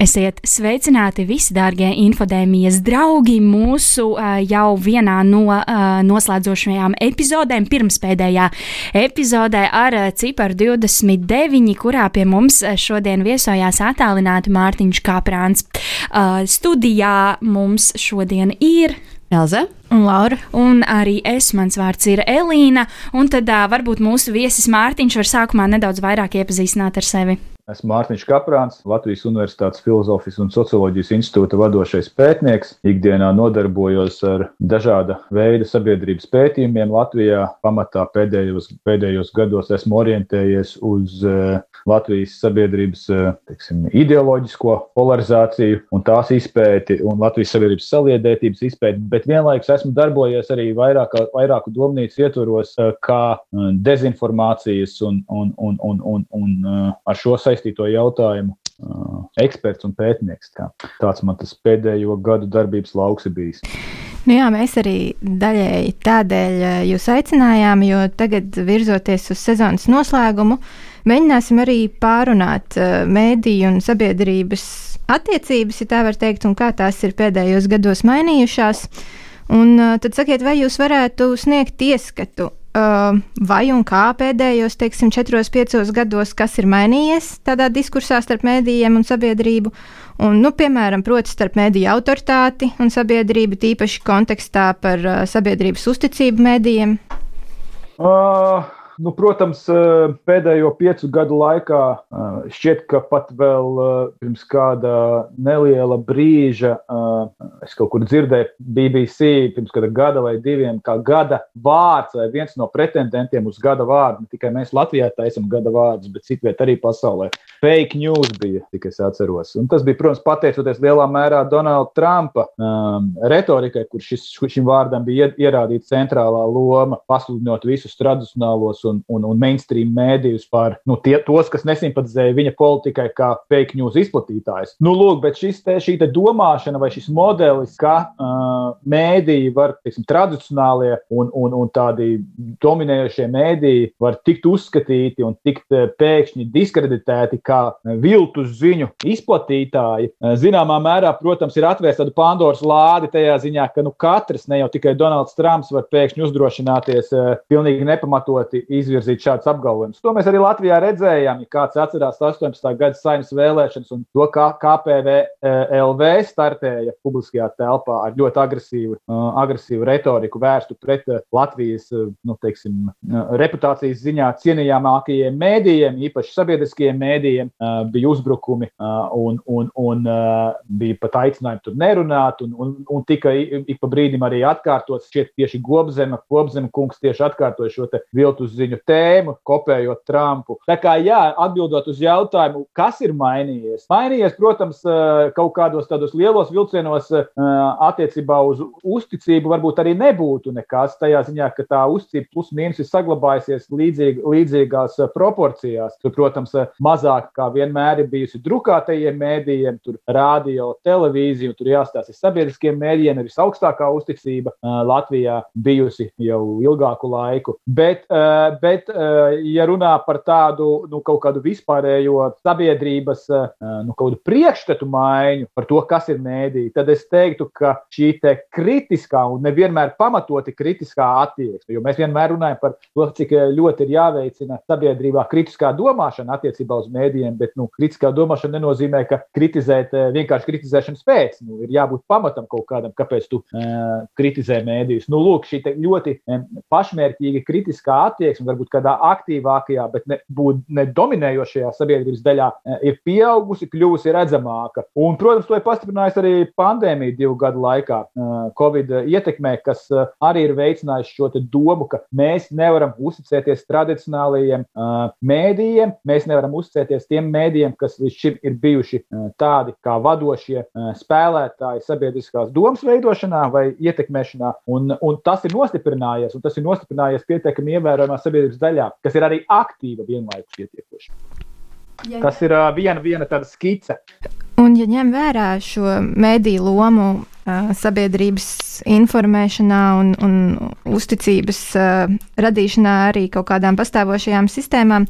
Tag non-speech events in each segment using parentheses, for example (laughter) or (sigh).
Esiet sveicināti visi, dārgie infodēmijas draugi, mūsu jau vienā no noslēdzošajām epizodēm, pirmspēdējā epizodē ar ciparu 29, kurā pie mums šodien viesojās attālināti Mārtiņš Kāprāns. Studijā mums šodien ir Elza. Un Laura. Un arī es, mans vārds ir Elīna. Un tad uh, varbūt mūsu viesis Mārtiņš var sākumā nedaudz vairāk iepazīstināt ar sevi. Esmu Mārtiņš Kaprāns, Latvijas Universitātes Filozofijas un Socioloģijas institūta vadošais pētnieks. Ikdienā nodarbojos ar dažāda veida sabiedrības pētījumiem Latvijā. Pamatā pēdējos, pēdējos gados esmu orientējies uz uh, Latvijas sabiedrības uh, teiksim, ideoloģisko polarizāciju un tās izpēti un Latvijas sabiedrības saliedētības izpēti, bet vienlaikus esmu darbojies arī vairāk, vairāku domnīcu ietvaros, uh, kā dezinformācijas un, un, un, un, un, un ar šo saistību saistīto jautājumu eksperts un pētnieks. Tā. Tāds man tas pēdējo gadu darbības lauks ir bijis. Nu jā, mēs arī daļēji tādēļ jūs aicinājām, jo tagad virzoties uz sezonas noslēgumu, mēģināsim arī pārunāt mēdīju un sabiedrības attiecības, ja tā var teikt, un kā tās ir pēdējos gados mainījušās. Un tad sakiet, vai jūs varētu sniegt ieskatu vai un kā pēdējos, teiksim, 4-5 gados, kas ir mainījies tādā diskursā starp mēdījiem un sabiedrību, un, nu, piemēram, proti, starp mēdīju autoritāti un sabiedrību, tīpaši kontekstā par uh, sabiedrības uzticību mēdījiem? Uh, Nu, protams, eh, pēdējo piecu gadu laikā eh, šķiet, ka pat vēl eh, pirms kāda neliela brīža es kaut kur dzirdēju BBC pirms kāda gada vai diviem, kā gada vārds vai viens no pretendentiem uz gada vārdu. Ne tikai mēs Latvijā taisam gada vārdus, bet citviet arī pasaulē. Fake news bija, cik es atceros. Un tas bija, protams, pateicoties lielā mērā Donalda Trumpa um, retorikai, kur šis, šim vārdam bija ierādīta centrālā loma, pasludinot visus tradicionālos un, un, un mainstream mēdījus par nu, tie, tos, kas nesimpatizēja viņa politikai, kā fake news izplatītājs. Nu, lūk, bet šis te, šī te domāšana vai šis modelis, ka uh, mēdīji var, teiksim, tradicionālie un, un, un tādi dominējošie mēdīji var tikt uzskatīti un tikt pēkšņi diskreditēti kā viltus ziņu izplatītāji, zināmā mērā, protams, ir atvērsta tāda Pandoras lāde tajā ziņā, ka nu, katrs, ne jau tikai Donalds Trumps, var pēkšņi uzdrošināties uh, pilnīgi nepamatoti izvirzīt šādus apgalvojumus. To mēs arī Latvijā redzējām. Ja kāds atcerās 18. gada saimnes vēlēšanas un to, kā KPVLV startēja publiskajā telpā ar ļoti agresīvu, agresīvu retoriku vērstu pret Latvijas nu, teiksim, reputācijas ziņā cienījamākajiem mēdījiem, īpaši sabiedriskajiem mēdījiem, bija uzbrukumi un, un, un bija pat aicinājumi tur nerunāt, un, un, un tika ik pa brīdim arī atkārtots, šķiet, tieši Gobzema, Gobzema kungs tieši atkārtoja šo viltus ziņu tēmu, kopējot Trumpu. Tā kā, jā, atbildot uz jautājumu, kas ir mainījies? Mainījies, protams, eh, kaut kādos tādos lielos vilcienos eh, attiecībā uz uzticību varbūt arī nebūtu nekas. Tajā ziņā, ka tā uzticība plus mīnus ir saglabājusies līdzīgi, līdzīgās eh, proporcijās. Tur, protams, mazāk kā vienmēr ir bijusi drukātajiem mēdījiem, tur radio, televīzija, tur jāstāsta sabiedriskiem mēdījiem, ir visaugstākā uzticība Latvijā bijusi jau ilgāku laiku. Bet, bet, eh, ja runā par tādu nu, kaut kādu vispārējo sabiedrības eh, nu, priekšstatu maiņu par to, kas ir mēdīte, tad es teiktu, ka šī te kritiskā un nevienmēr pamatoti kritiskā attieksme, jo mēs vienmēr runājam par to, cik ļoti ir jāveicina sabiedrībā kritiskā domāšana attiecībā uz mēdījiem, bet nu, kritiskā domāšana nenozīmē, ka kritizēt eh, vienkārši kritizēšanas pēc. Nu, ir jābūt pamatam kaut kādam, kāpēc tu uh, kritizē mēdījus. Nu, lūk, šī ļoti um, pašmērķīga kritiskā attieksme teiksim, varbūt kādā aktīvākajā, bet ne, būt, ne dominējošajā sabiedrības daļā, ir pieaugusi, kļuvusi redzamāka. Un, protams, to ir pastiprinājusi arī pandēmija divu gadu laikā, Covid ietekmē, kas arī ir veicinājusi šo domu, ka mēs nevaram uzticēties tradicionālajiem mēdījiem, mēs nevaram uzticēties tiem mēdījiem, kas līdz šim ir bijuši tādi kā vadošie spēlētāji sabiedriskās domas veidošanā vai ietekmēšanā. Un, un tas ir nostiprinājies, un tas ir nostiprinājies pietiekami ievērojamā sabiedrības daļā, kas ir arī aktīva vienlaikus pietiekoši. Ja, tas ir uh, viena, viena tāda skice. Un, ja ņem vērā šo mediju lomu uh, sabiedrības informēšanā un, un uzticības uh, radīšanā arī kaut kādām pastāvošajām sistēmām,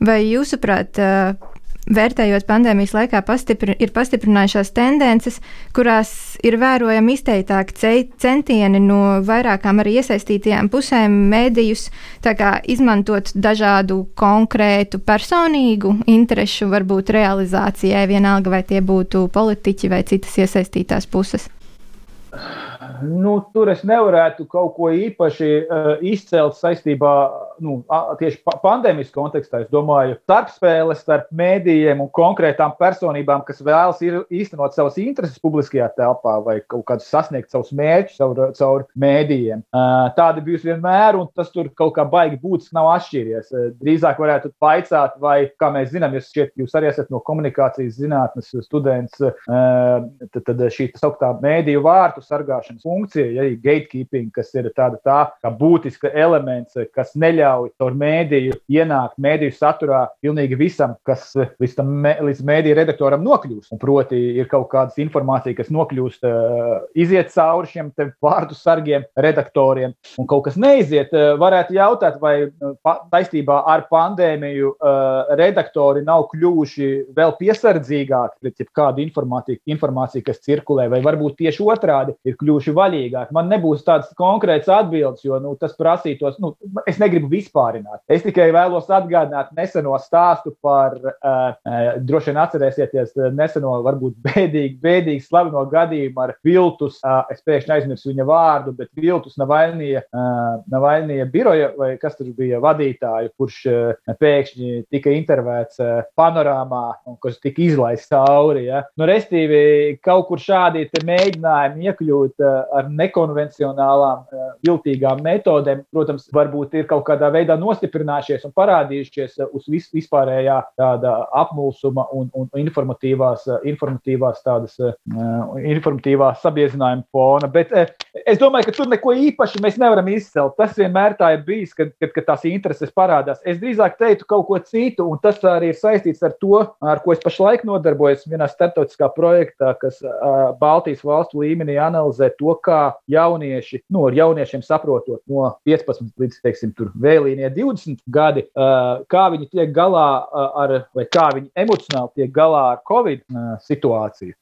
vai jūsuprāt, uh, vērtējot pandēmijas laikā, pastipri, ir pastiprinājušās tendences, kurās ir vērojami izteiktāki centieni no vairākām arī iesaistītajām pusēm mēdījus izmantot dažādu konkrētu personīgu interešu, varbūt realizācijai, vienalga vai tie būtu politiķi vai citas iesaistītās puses. Nu, tur es nevarētu kaut ko īpaši uh, izcelt saistībā nu, tieši pa pandēmijas kontekstā. Es domāju, starpspēles starp mēdījiem un konkrētām personībām, kas vēlas īstenot savas intereses publiskajā telpā vai kaut kādus sasniegt savus mērķus caur, caur mēdījiem. Tāda bijusi vienmēr, un tas tur kaut kā baigi būtiski nav atšķīries. Drīzāk varētu paicāt, vai, kā mēs zinām, jūs, šķiet, jūs arī esat no komunikācijas zinātnes students, tad, tad šī tā sauktā mēdīju vārtu sargāšanas funkcija, ja arī gatekeeping, kas ir tāda tā, kā būtiska elements, kas neļauj caur mēdīju ienākt mēdīju saturā pilnīgi visam, kas līdz, tam, līdz mēdīju redaktoram nokļūst. Un proti, ir kaut kādas informācija, kas nokļūst, iziet cauri šiem vārdu sargiem, redaktoriem, un kaut kas neiziet. Varētu jautāt, vai saistībā ar pandēmiju redaktori nav kļuvuši vēl piesardzīgāki pret jebkādu informāciju, informāciju, kas cirkulē, vai varbūt tieši otrādi ir kļuvuši vaļīgāki. Man nebūs tāds konkrēts atbildes, jo nu, tas prasītos, nu, es negribu vispārināt. Es tikai vēlos atgādināt neseno stāstu par, uh, uh, droši vien atcerēsieties, neseno, varbūt bēdīgi, bēdīgi slaveno gadījumu ar Viltus. Uh, es pēkšņi aizmirsu viņa vārdu, bet Viltus Navaļnija, uh, Navaļnija biroja, vai kas tur bija vadītāju, kurš uh, pēkšņi tika intervēts uh, panorāmā un kas tika izlaists cauri. Ja? Nu, restīvi, kaut kur šādi mēģinājumi iekļūt uh, ar nekonvencionālām, eh, viltīgām metodēm, protams, varbūt ir kaut kādā veidā nostiprinājušies un parādījušies eh, uz vis, vispārējā tāda apmulsuma un, un informatīvās, eh, informatīvās tādas informatīvā sabiezinājuma fona. Bet es domāju, ka tur neko īpaši mēs nevaram izcelt. Tas vienmēr tā ir bijis, kad, kad, kad tās intereses parādās. Es drīzāk teiktu kaut ko citu, un tas arī ir saistīts ar to, ar ko es pašlaik nodarbojos vienā starptautiskā projektā, kas Baltijas valstu līmenī analizē to, kā jaunieši, nu, ar jauniešiem saprotot no 15 līdz, teiksim, tur vēlīnie 20 gadi, kā viņi tiek galā ar, vai kā viņi emocionāli tiek galā ar Covid situāciju.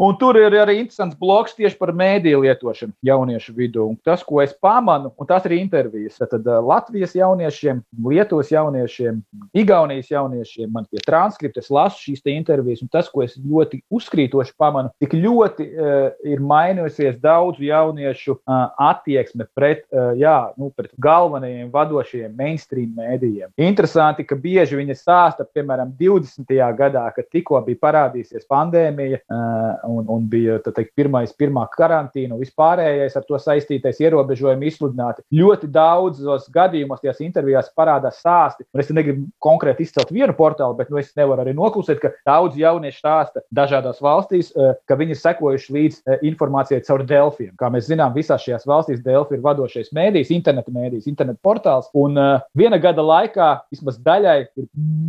Un tur ir arī interesants bloks tieši par mēdīju lietošanu jauniešu vidū. Un tas, ko es pamanu, un tas ir intervijas. Tad Latvijas jauniešiem, Lietuvas jauniešiem, Igaunijas jauniešiem, man tie transkripti, es lasu šīs intervijas, un tas, ko es ļoti uzkrītoši pamanu, cik ļoti uh, ir mainījusies daudzu jauniešu uh, attieksme pret, uh, jā, nu, pret galvenajiem vadošajiem mainstream mēdījiem. Interesanti, ka bieži viņi stāsta, piemēram, 20. gadā, kad tikko bija parādījusies pandēmija. Uh, un, un bija teikt, pirmais, pirmā karantīna un vispārējais ar to saistītais ierobežojumi izsludināti. Ļoti daudzos gadījumos tajās intervijās parādās stāsti, un es negribu konkrēti izcelt vienu portālu, bet nu, es nevaru arī noklusēt, ka daudz jaunieši stāsta dažādās valstīs, eh, ka viņi ir sekojuši līdz eh, informācijai caur Delfiem. Kā mēs zinām, visās šajās valstīs Delfi ir vadošais mēdījis, interneta mēdījis, interneta portāls, un uh, viena gada laikā vismaz daļai ir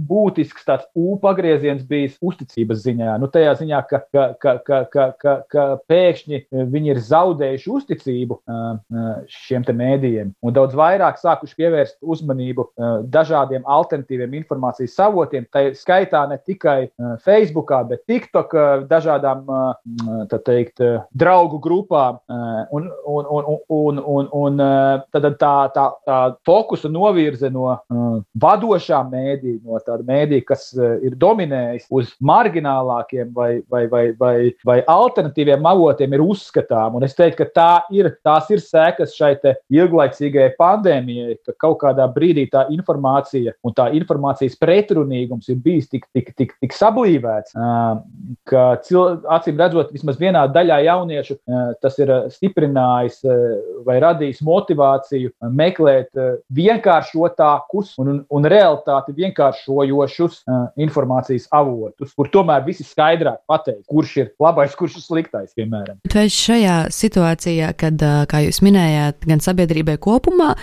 būtisks tāds ūpagrieziens bijis uzticības ziņā. Nu, tajā ziņā, ka, ka, ka, ka, ka, ka, ka pēkšņi e, viņi ir zaudējuši uzticību e, e, šiem mēdījiem un daudz vairāk sākuši pievērst uzmanību dažādiem alternatīviem informācijas avotiem. Tā skaitā ne tikai Facebook, bet TikTok, dažādām teikt, draugu grupām. Un, un, un, un, un, un tad tā, tā, tā fokusa novirze no vadošā mēdī, no tāda mēdī, kas ir dominējis uz marginālākiem vai, vai, vai, vai vai alternatīviem avotiem ir uzskatām. Un es teiktu, ka tā ir, tās ir sekas šai ilglaicīgajai pandēmijai, ka kaut kādā brīdī tā informācija un tā informācijas pretrunīgums ir bijis tik, tik, tik, tik sablīvēts, ka acīm redzot, vismaz vienā daļā jauniešu tas ir stiprinājis vai radījis motivāciju meklēt vienkāršotākus un, un, un realitāti vienkāršojošus informācijas avotus, kur tomēr visi skaidrāk pateiks, kurš ir labais, kurš ir sliktais, piemēram. Vai šajā situācijā, kad, kā jūs minējāt, gan sabiedrībai kopumā,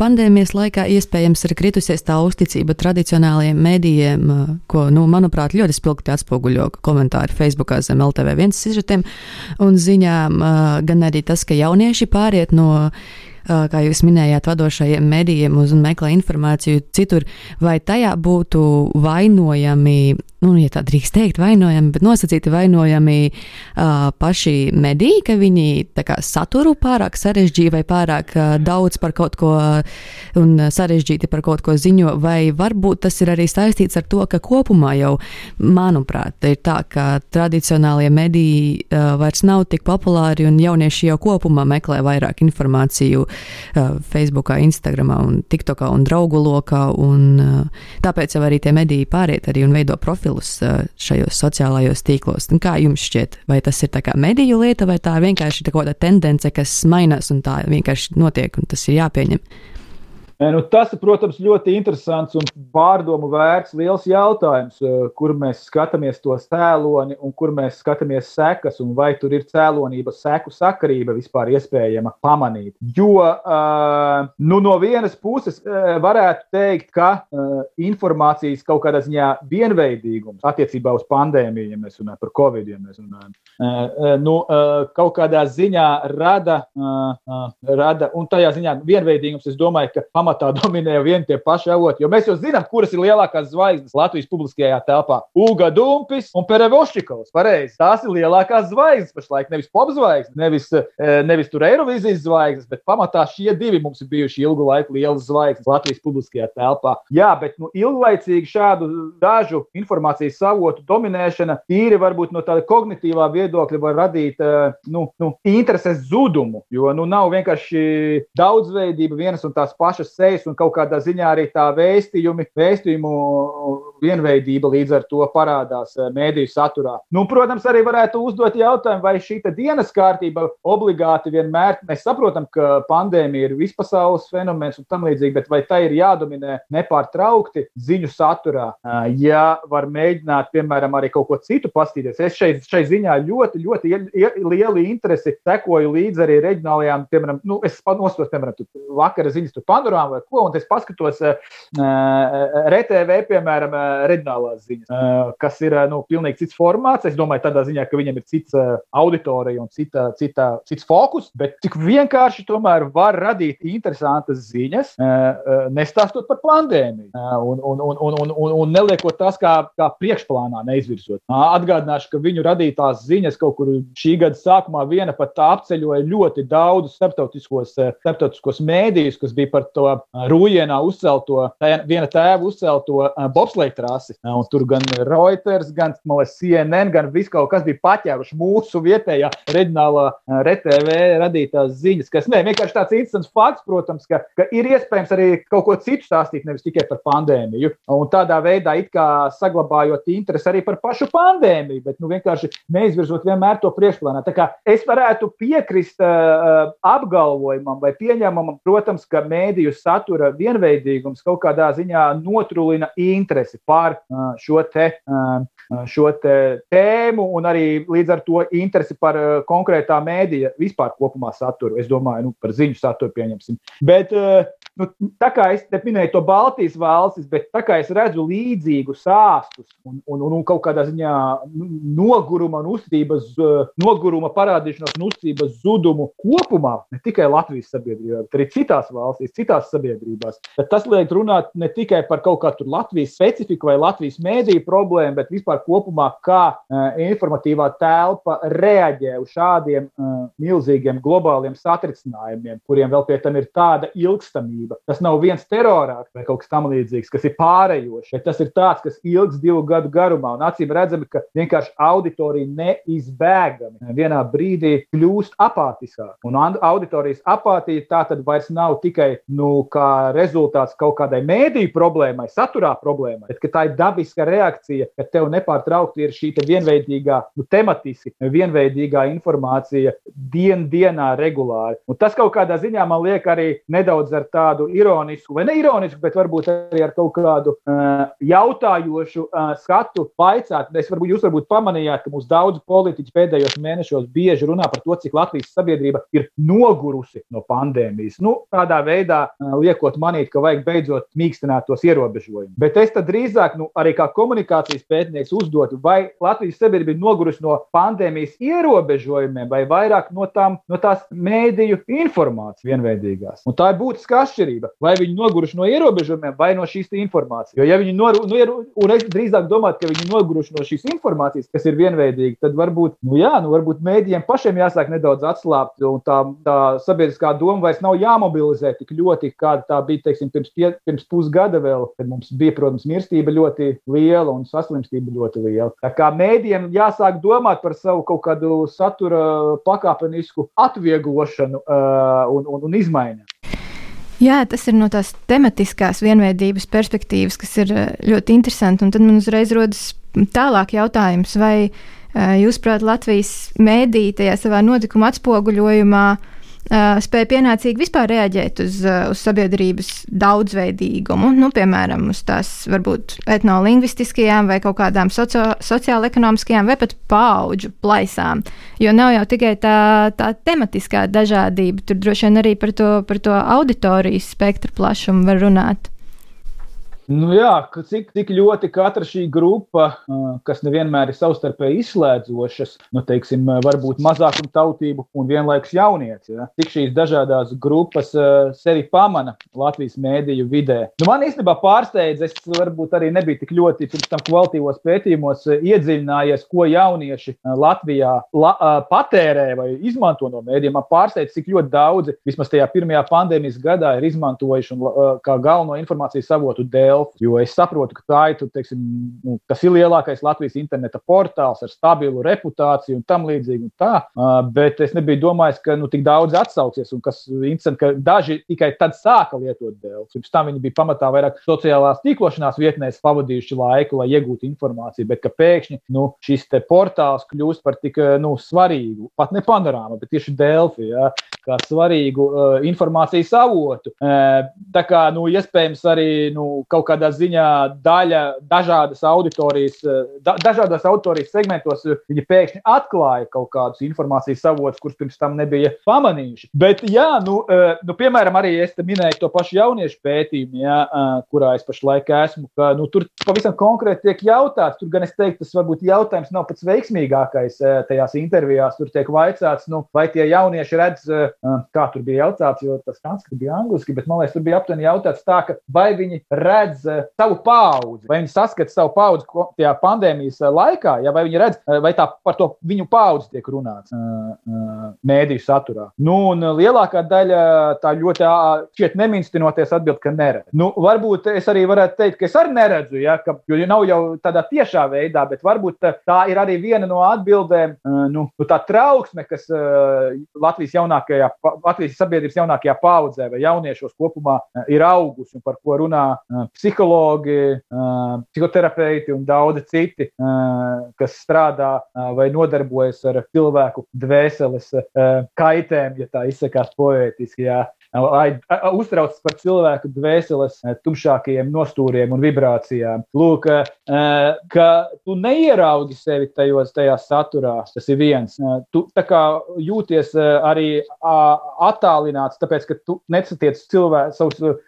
pandēmijas laikā iespējams ir kritusies tā uzticība tradicionālajiem mēdījiem, ko, nu, manuprāt, ļoti spilgti atspoguļo komentāri Facebookā zem LTV1 sižetiem un ziņām, gan arī tas, ka jaunieši pāriet no kā jūs minējāt, vadošajiem medijiem un meklē informāciju citur, vai tajā būtu vainojami nu, ja tā drīkst teikt, vainojami, bet nosacīti vainojami uh, paši mediji, ka viņi kā, saturu pārāk sarežģīja vai pārāk uh, daudz par kaut ko un sarežģīti par kaut ko ziņo, vai varbūt tas ir arī saistīts ar to, ka kopumā jau, manuprāt, ir tā, ka tradicionālie mediji uh, vairs nav tik populāri un jaunieši jau kopumā meklē vairāk informāciju uh, Facebookā, Instagramā un TikTokā un draugu lokā, un uh, tāpēc jau arī tie mediji pāriet arī un veido profilu profilus šajos sociālajos tīklos. Un kā jums šķiet, vai tas ir mediju lieta, vai tā vienkārši ir kaut kāda tendence, kas mainās un tā vienkārši notiek, un tas ir jāpieņem? Nu, tas, protams, ļoti interesants un pārdomu vērts liels jautājums, eh, kur mēs skatāmies to cēloni un kur mēs skatāmies sekas, un vai tur ir cēlonība, seku sakarība vispār iespējama pamanīt. Jo uh, nu, no vienas puses uh, varētu teikt, ka informācijas kaut kādā ziņā vienveidīgums attiecībā uz pandēmiju, ja mēs runājam par covid, ja mēs runājam, nu, kaut kādā ziņā rada, rada, un tajā ziņā vienveidīgums, es domāju, ka pamanīt pamatā (laughs) dominē vien tie paši avoti. Jo mēs jau zinām, kuras ir lielākās zvaigznes Latvijas publiskajā telpā. Uga Dumpis un Perevošķikovs. Pareizi. Tās ir lielākās zvaigznes pašlaik. Nevis popzvaigznes, nevis, eh, nevis tur Eirovīzijas zvaigznes, bet pamatā šie divi mums ir bijuši ilgu laiku lielas zvaigznes Latvijas publiskajā telpā. Jā, bet nu, ilglaicīgi šādu dažu informācijas avotu dominēšana tīri varbūt no tāda kognitīvā viedokļa var radīt eh, nu, nu, intereses zudumu, jo nu, nav vienkārši daudzveidība vienas un tās pašas sejas un kaut kādā ziņā arī tā vēstījumi, vēstījumu vienveidība līdz ar to parādās eh, mēdīju saturā. Nu, protams, arī varētu uzdot jautājumu, vai šī dienas kārtība obligāti vienmēr, mēs saprotam, ka pandēmija ir vispasaules fenomens un tam līdzīgi, bet vai tai ir jādominē nepārtraukti ziņu saturā? Eh, ja var mēģināt, piemēram, arī kaut ko citu pastīties. Es šeit, šai ziņā ļoti, ļoti lielu interesi sekoju līdzi arī reģionālajām, piemēram, nu, es nostos, piemēram, vakara ziņas tur panorāmā vai ko, un es paskatos uh, eh, RTV, piemēram, reģionālās ziņas, uh, kas ir nu, pilnīgi cits formāts. Es domāju, tādā ziņā, ka viņam ir cits auditorija un cita, cita, cits fokus, bet cik vienkārši tomēr var radīt interesantas ziņas, nestāstot par pandēmiju un, un, un, un, un, un, un neliekot tās kā, kā priekšplānā neizvirzot. Atgādināšu, ka viņu radītās ziņas kaut kur šī gada sākumā viena pat apceļoja ļoti daudzus starptautiskos, starptautiskos mēdījus, kas bija par to Rūjienā uzcelto, viena tēva uzcelto bobsleju trasi. Un tur gan Reuters, gan liekas, CNN, gan viss kaut kas bija paķēruši mūsu vietējā reģionālā RTV radītās ziņas. Kas ne, vienkārši tāds interesants fakts, protams, ka, ka ir iespējams arī kaut ko citu stāstīt, nevis tikai par pandēmiju. Un tādā veidā it kā saglabājot interesi arī par pašu pandēmiju, bet nu, vienkārši neizvirzot vienmēr to priekšplānā. Tā kā es varētu piekrist uh, apgalvojumam vai pieņēmumam, protams, ka mēdīju satura vienveidīgums kaut kādā ziņā notrūlina interesi par šo te, šo te tēmu un arī līdz ar to interesi par konkrētā mēdīja vispār kopumā saturu. Es domāju, nu, par ziņu saturu pieņemsim. Bet nu, tā kā es te minēju to Baltijas valstis, bet tā kā es redzu līdzīgus sāstus un, un, un, kaut kādā ziņā noguruma un uzticības, noguruma parādīšanos un uzticības zudumu kopumā, ne tikai Latvijas sabiedrībā, bet arī citās valstīs, citās sabiedrībās, tad tas liek runāt ne tikai par kaut kādu Latvijas specifiku vai Latvijas mēdīju problēmu, bet vispār kopumā, kā uh, informatīvā telpa reaģē uz šādiem uh, milzīgiem globāliem satricinājumiem, kuriem vēl pie tam ir tāda ilgstamība. Tas nav viens terorāks vai kaut kas tamlīdzīgs, kas ir pārējošs, bet tas ir tāds, kas ilgs divu gadu garumā. Un acīm redzami, ka vienkārši auditorija neizbēgami vienā brīdī kļūst apātiskāk. Un auditorijas apātija tā tad vairs nav tikai nu, rezultāts kaut kādai mēdīju problēmai, saturā problēmai, bet tā ir dabiska reakcija, ka tev nepārtraukti ir šī te vienveidīgā, nu, tematiski vienveidīgā informācija dien dienā regulāri. Un tas kaut kādā ziņā man liek arī nedaudz ar tādu ironisku, vai ne ironisku, bet varbūt arī ar kaut kādu uh, jautājošu uh, skatu vaicāt. Es varbūt jūs varbūt pamanījāt, ka mūsu daudz politiķi pēdējos mēnešos bieži runā par to, cik Latvijas sabiedrība ir nogurusi no pandēmijas. Nu, tādā veidā uh, liekot manīt, ka vajag beidzot mīkstināt tos ierobežojumus. Bet es drīzāk, nu, arī kā komunikācijas pētnieks, uzdotu, vai Latvijas sabiedrība ir nogurusi no pandēmijas ierobežojumiem, vai vairāk no, tām, no tās mēdīju informācijas vienveidīgās. Un tā ir būtiska atšķirība. Vai viņi noguruši no ierobežojumiem, vai no šīs informācijas. Jo, ja viņi noru, nu, ir, un es drīzāk domāju, ka viņi noguruši no šīs informācijas, kas ir vienveidīga, tad varbūt, nu, jā, nu, varbūt mēdījiem pašiem jāsāk nedaudz atslābt, un tā, tā sabiedriskā doma vairs nav jāmobilizē tik ļoti, kāda tā bija teiksim, pirms, pie, pirms pusgada vēl, kad mums bija, protams, mirstība ļoti liela un saslimstība ļoti liela. Tā kā mēdījiem jāsāk domāt par savu kaut kādu satura pakāpenisku atvieglošanu uh, un, un, un izmaiņu. Jā, tas ir no tās tematiskās vienveidības perspektīvas, kas ir ļoti interesanti. Un tad man uzreiz rodas tālāk jautājums, vai jūsuprāt, Latvijas mēdī tajā savā notikuma atspoguļojumā uh, spēja pienācīgi vispār reaģēt uz, uh, uz sabiedrības daudzveidīgumu, nu, piemēram, uz tās varbūt etnolingvistiskajām vai kaut kādām socio, sociāla-ekonomiskajām vai pat paudžu plaisām. Jo nav jau tikai tā, tā tematiskā dažādība, tur droši vien arī par to, par to auditorijas spektra plašumu var runāt. Nu jā, cik, cik ļoti katra šī grupa, kas nevienmēr ir savstarpēji izslēdzošas, nu, teiksim, varbūt mazākuma tautību un vienlaikus jaunieci, ja? cik šīs dažādas grupas sevi pamana Latvijas mēdīju vidē. Nu, man īstenībā pārsteidz, es varbūt arī nebiju tik ļoti pirms tam kvalitīvos pētījumos iedziļinājies, ko jaunieši Latvijā la, patērē vai izmanto no mēdījiem. Man pārsteidz, cik ļoti daudzi vismaz tajā pirmajā pandēmijas gadā ir izmantojuši un, kā galveno informācijas avotu dēļ Delfi. Jo es saprotu, ka tā ir, teiksim, nu, tas ir lielākais Latvijas interneta portāls ar stabilu reputāciju un tam līdzīgi. Un tā, bet es nebiju domājis, ka nu, tik daudz atsauksies un kas interesanti, ka daži tikai tad sāka lietot Delfi. Pirms tam viņi bija pamatā vairāk sociālās tīklošanās vietnēs pavadījuši laiku, lai iegūtu informāciju, bet pēkšņi nu, šis portāls kļūst par tik nu, svarīgu, pat ne panorāmu, bet tieši Delfi, ja, kā svarīgu uh, informācijas avotu. Uh, tā kā, nu, iespējams, arī nu, kaut kādā ziņā daļa dažādas auditorijas, eh, da, dažādos auditorijas segmentos viņi pēkšņi atklāja kaut kādus informācijas avotus, kurus pirms tam nebija pamanījuši. Bet, jā, nu, eh, nu piemēram, arī es minēju to pašu jauniešu pētījumu, jā, kurā es pašlaik esmu, ka nu, tur pavisam konkrēti tiek jautāts, tur gan es teiktu, tas varbūt jautājums nav pats veiksmīgākais tajās intervijās. Tur tiek vaicāts, nu, vai tie jaunieši redz, kā tur bija jautāts, jo tas transkrips bija angliski, bet man liekas, tur bija aptuveni jautāts tā, ka vai viņi redz savu paudzi, vai viņi saskata savu paudzi tajā pandēmijas laikā, ja, vai viņi redz, vai tā par to viņu paudzi tiek runāts mēdīju saturā. Nu, un lielākā daļa tā ļoti šķiet neminstinoties atbild, ka neredz. Nu, varbūt es arī varētu teikt, ka es arī neredzu, ja, ka, jo nav jau tādā tiešā veidā, bet varbūt tā ir arī viena no atbildēm, nu, nu tā trauksme, kas Latvijas, jaunākajā, Latvijas sabiedrības jaunākajā paudzē vai jauniešos kopumā ir augusi un par ko runā psihologi, psihoterapeiti un daudzi citi, kas strādā vai nodarbojas ar cilvēku dvēseles kaitēm, ja tā izsakās poētiski. Jā uztraucas par cilvēku dvēseles tumšākajiem nostūriem un vibrācijām. Lūk, ka tu neieraugi sevi tajos, tajā saturā, tas ir viens. Tu jūties arī attālināts, tāpēc, ka tu nesatiec cilvēku, savus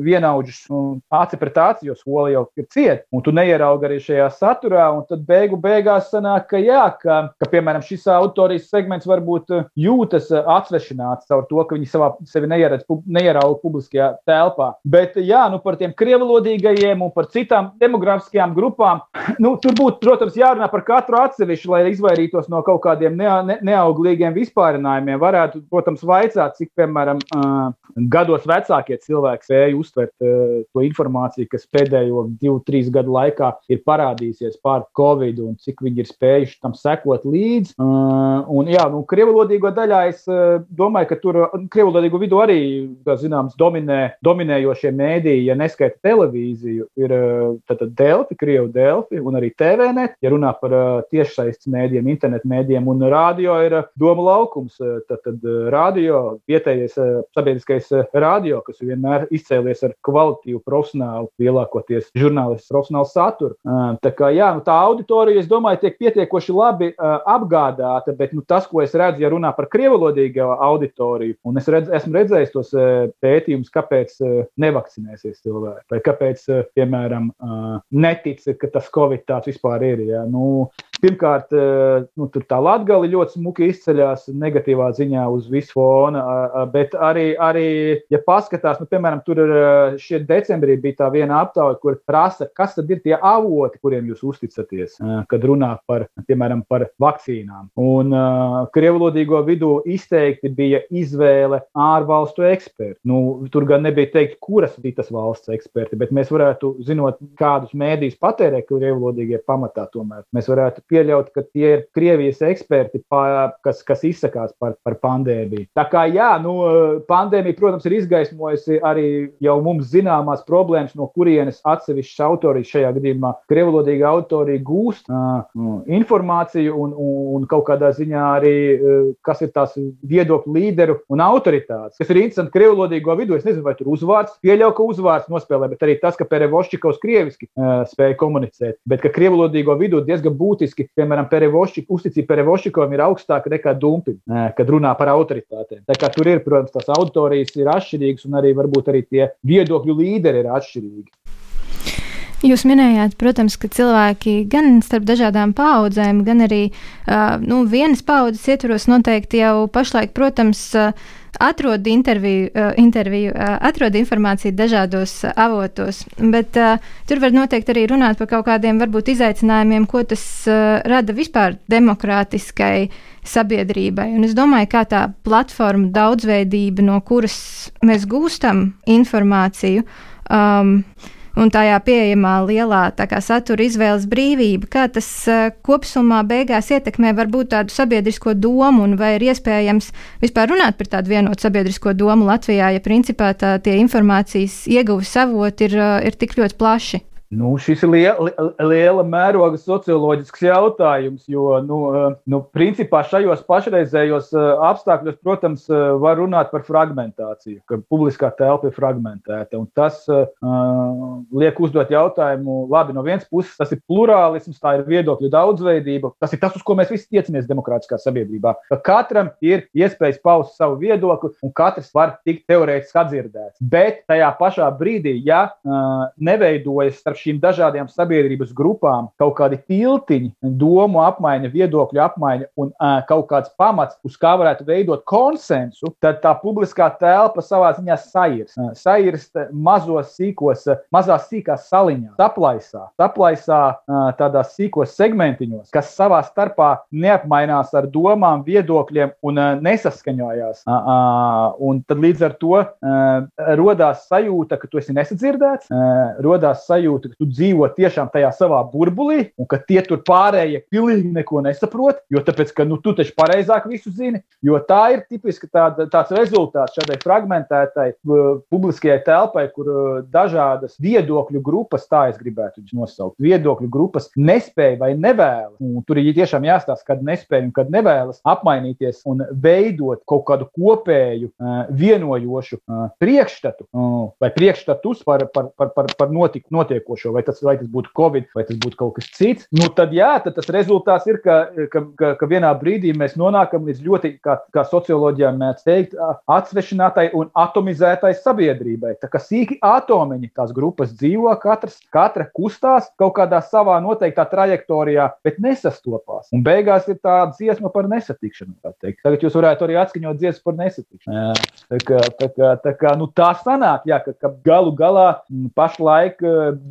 vienaudžus aci pret aci, jo skolu jau ir cieta, un tu neieraugi arī šajā saturā, un tad beigu beigās sanāk, ka jā, ka, ka piemēram šis autorijas segments varbūt jūtas atsvešināts caur to, ka viņi savā sevi neieraugi neieredz, neierauga publiskajā telpā. Bet, jā, nu, par tiem krievlodīgajiem un par citām demografiskajām grupām, nu, tur būtu, protams, jārunā par katru atsevišķi, lai izvairītos no kaut kādiem ne, ne, neauglīgiem vispārinājumiem. Varētu, protams, vaicāt, cik, piemēram, gados vecākie cilvēki spēja uztvert to informāciju, kas pēdējo divu, trīs gadu laikā ir parādījusies pār Covid un cik viņi ir spējuši tam sekot līdzi. Un, jā, nu, krievlodīgo daļā es domāju, ka tur krievlodīgo vidū arī, kā zināms, dominē, dominējošie mēdīji, ja neskaita televīziju, ir tātad Delfi, Krievu Delfi un arī TVNet, ja runā par tiešsaistes mēdījiem, internetu mēdījiem, un radio ir doma laukums. Tad radio, vietējais sabiedriskais radio, kas vienmēr izcēlies ar kvalitīvu profesionālu, lielākoties žurnālistu profesionālu saturu. Tā kā jā, nu, tā auditorija, es domāju, tiek pietiekoši labi apgādāta, bet nu, tas, ko es redzu, ja runā par krievulodīgo auditoriju, un es redz, esmu redzējis tos pētījumus, kāpēc nevakcinēsies cilvēki, vai kāpēc, piemēram, netic, ka tas Covid tāds vispār ir. Ja? Nu, Pirmkārt, nu, tur tā latgale ļoti smuki izceļas negatīvā ziņā uz visu fona, bet arī, arī ja paskatās, nu, piemēram, tur šie decembrī bija tā viena aptauja, kur prasa, kas tad ir tie avoti, kuriem jūs uzticaties, kad runā par, piemēram, par vakcīnām. Un krievlodīgo vidū izteikti bija izvēle ārvalstu eksperti. Nu, tur gan nebija teikt, kuras citas valsts eksperti, bet mēs varētu, zinot, kādus mēdījus patērē krievlodīgie pamatā, tomēr mēs varētu pieļaut, ka tie ir Krievijas eksperti, pa, kas, kas izsakās par, par pandēmiju. Tā kā jā, nu, pandēmija, protams, ir izgaismojusi arī jau mums zināmās problēmas, no kurienes atsevišķas autorijas, šajā gadījumā krievlodīga autorija, gūst uh, informāciju un, un, un kaut kādā ziņā arī, uh, kas ir tās viedokļu līderu un autoritātes. Kas ir interesanti krievlodīgo vidū, es nezinu, vai tur uzvārds, pieļauju, ka uzvārds nospēlē, bet arī tas, ka Perevošķikovs krieviski uh, spēja komunicēt, bet ka krievlodīgo vidū diezgan būtiski faktiski, piemēram, Perevošķik, uzticība Perevošķikovam ir augstāka nekā Dumpim, kad runā par autoritātēm. Tā kā tur ir, protams, tās auditorijas ir atšķirīgas un arī varbūt arī tie viedokļu līderi ir atšķirīgi. Jūs minējāt, protams, ka cilvēki gan starp dažādām paudzēm, gan arī uh, nu, vienas paudzes ietvaros noteikti jau pašlaik, protams, uh, atrod interviju, uh, interviju uh, atrod informāciju dažādos uh, avotos, bet uh, tur var noteikti arī runāt par kaut kādiem varbūt izaicinājumiem, ko tas uh, rada vispār demokrātiskai sabiedrībai. Un es domāju, kā tā platforma daudzveidība, no kuras mēs gūstam informāciju. Um, un tajā pieejamā lielā satura izvēles brīvība, kā tas uh, kopumā beigās ietekmē varbūt tādu sabiedrisko domu, un vai ir iespējams vispār runāt par tādu vienotu sabiedrisko domu Latvijā, ja principā tā, tie informācijas ieguves avoti ir, uh, ir tik ļoti plaši. Nu, šis ir liela, liela mēroga socioloģisks jautājums, jo, nu, nu, principā šajos pašreizējos apstākļos, protams, var runāt par fragmentāciju, ka publiskā telpa ir fragmentēta. Tas uh, liek uzdot jautājumu, labi, no vienas puses tas ir plurālisms, tā ir viedokļu daudzveidība, tas ir tas, uz ko mēs visi tiecamies demokrātiskā sabiedrībā. Ka katram ir iespējas paust savu viedokli, un katrs var tikt teorētiski atdzirdēts. Bet tajā pašā brīdī, ja uh, neveidojas starp šīm dažādajām sabiedrības grupām kaut kādi tiltiņi, domu apmaiņa, viedokļu apmaiņa un uh, kaut kāds pamats, uz kā varētu veidot konsensu, tad tā publiskā telpa savā ziņā sairst. Uh, sairst mazos sīkos, uh, mazās sīkās saliņās, saplaisā, saplaisā uh, tādās sīkos segmentiņos, kas savā starpā neapmainās ar domām, viedokļiem un uh, nesaskaņojās. Uh, uh, un tad līdz ar to uh, rodās sajūta, ka tu esi nesadzirdēts, uh, rodās sajūta, ka tu dzīvo tiešām tajā savā burbulī, un ka tie tur pārējie pilnīgi neko nesaprot, jo tāpēc, ka nu, tu taču pareizāk visu zini, jo tā ir tipiski tāda, tāds rezultāts šādai fragmentētai publiskajai telpai, kur dažādas viedokļu grupas, tā es gribētu viņus nosaukt, viedokļu grupas nespēja vai nevēlas, un tur ir tiešām jāstāsta, kad nespēja un kad nevēlas apmainīties un veidot kaut kādu kopēju, vienojošu priekšstatu vai priekšstatus par, par, par, par, par notik, notiekošu notiekošo, vai tas, vai tas būtu Covid, vai tas būtu kaut kas cits, nu tad jā, tad tas rezultāts ir, ka, ka, ka, ka vienā brīdī mēs nonākam līdz ļoti, kā, kā socioloģijā mēdz teikt, atsvešinātai un atomizētai sabiedrībai. Tā kā sīki atomiņi tās grupas dzīvo, katrs, katra kustās kaut kādā savā noteiktā trajektorijā, bet nesastopās. Un beigās ir tā dziesma par nesatikšanu. Tagad jūs varētu arī atskaņot dziesmu par nesatikšanu. Tā kā, tā kā, tā kā nu, tā sanāk, jā, ka, ka galu galā pašlaik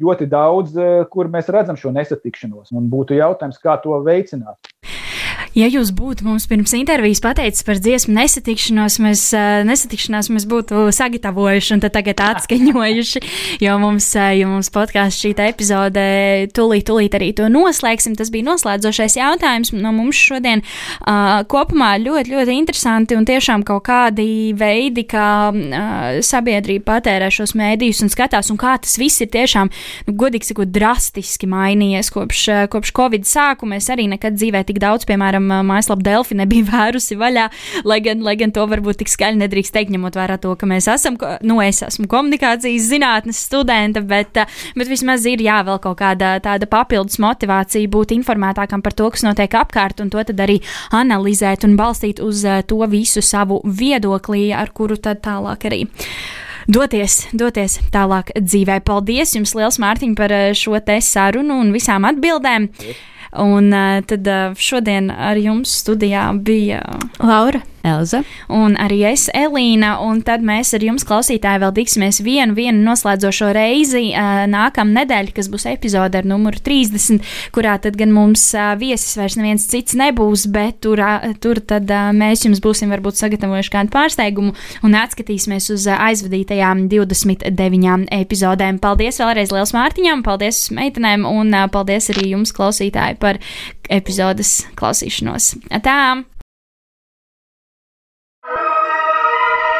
ļoti daudz, kur mēs redzam šo nesatikšanos. Un būtu jautājums, kā to veicināt. Ja jūs būtu mums pirms intervijas pateicis par dziesmu nesatikšanos, mēs, nesatikšanās mēs būtu sagatavojuši un tagad (laughs) atskaņojuši, jo mums, jo mums podkāsts šī epizode tūlīt, tūlīt arī to noslēgsim. Tas bija noslēdzošais jautājums no mums šodien. Uh, kopumā ļoti, ļoti interesanti un tiešām kaut kādi veidi, kā uh, sabiedrība patērē šos mēdījus un skatās, un kā tas viss ir tiešām, nu, godīgi sakot, drastiski mainījies kopš, kopš Covid sākuma. Es arī nekad dzīvē tik daudz, piemēram, piemēram, mājaslapa Delfi nebija (laughs) vērusi vaļā, lai gan, lai gan to varbūt tik skaļi nedrīkst teikt, ņemot vērā to, ka mēs esam, nu, es esmu komunikācijas zinātnes studenta, bet, bet vismaz ir jā, vēl kaut kāda tāda papildus motivācija būt informētākam par to, kas notiek apkārt, un to tad arī analizēt un balstīt uz to visu savu viedoklī, ar kuru tad tālāk arī doties, doties tālāk dzīvē. Paldies jums liels, Mārtiņ, par šo te sarunu un visām atbildēm. Un tad šodien ar jums studijā bija Laura. Elza. Un arī es, Elīna, un tad mēs ar jums, klausītāji, vēl tiksimies vienu, vienu noslēdzošo reizi nākamā nedēļa, kas būs epizode ar numuru 30, kurā tad gan mums viesis vairs neviens cits nebūs, bet tur, tur tad mēs jums būsim varbūt sagatavojuši kādu pārsteigumu un atskatīsimies uz aizvadītajām 29 epizodēm. Paldies vēlreiz Liels Mārtiņam, paldies meitenēm un paldies arī jums, klausītāji, par epizodes klausīšanos. Tā!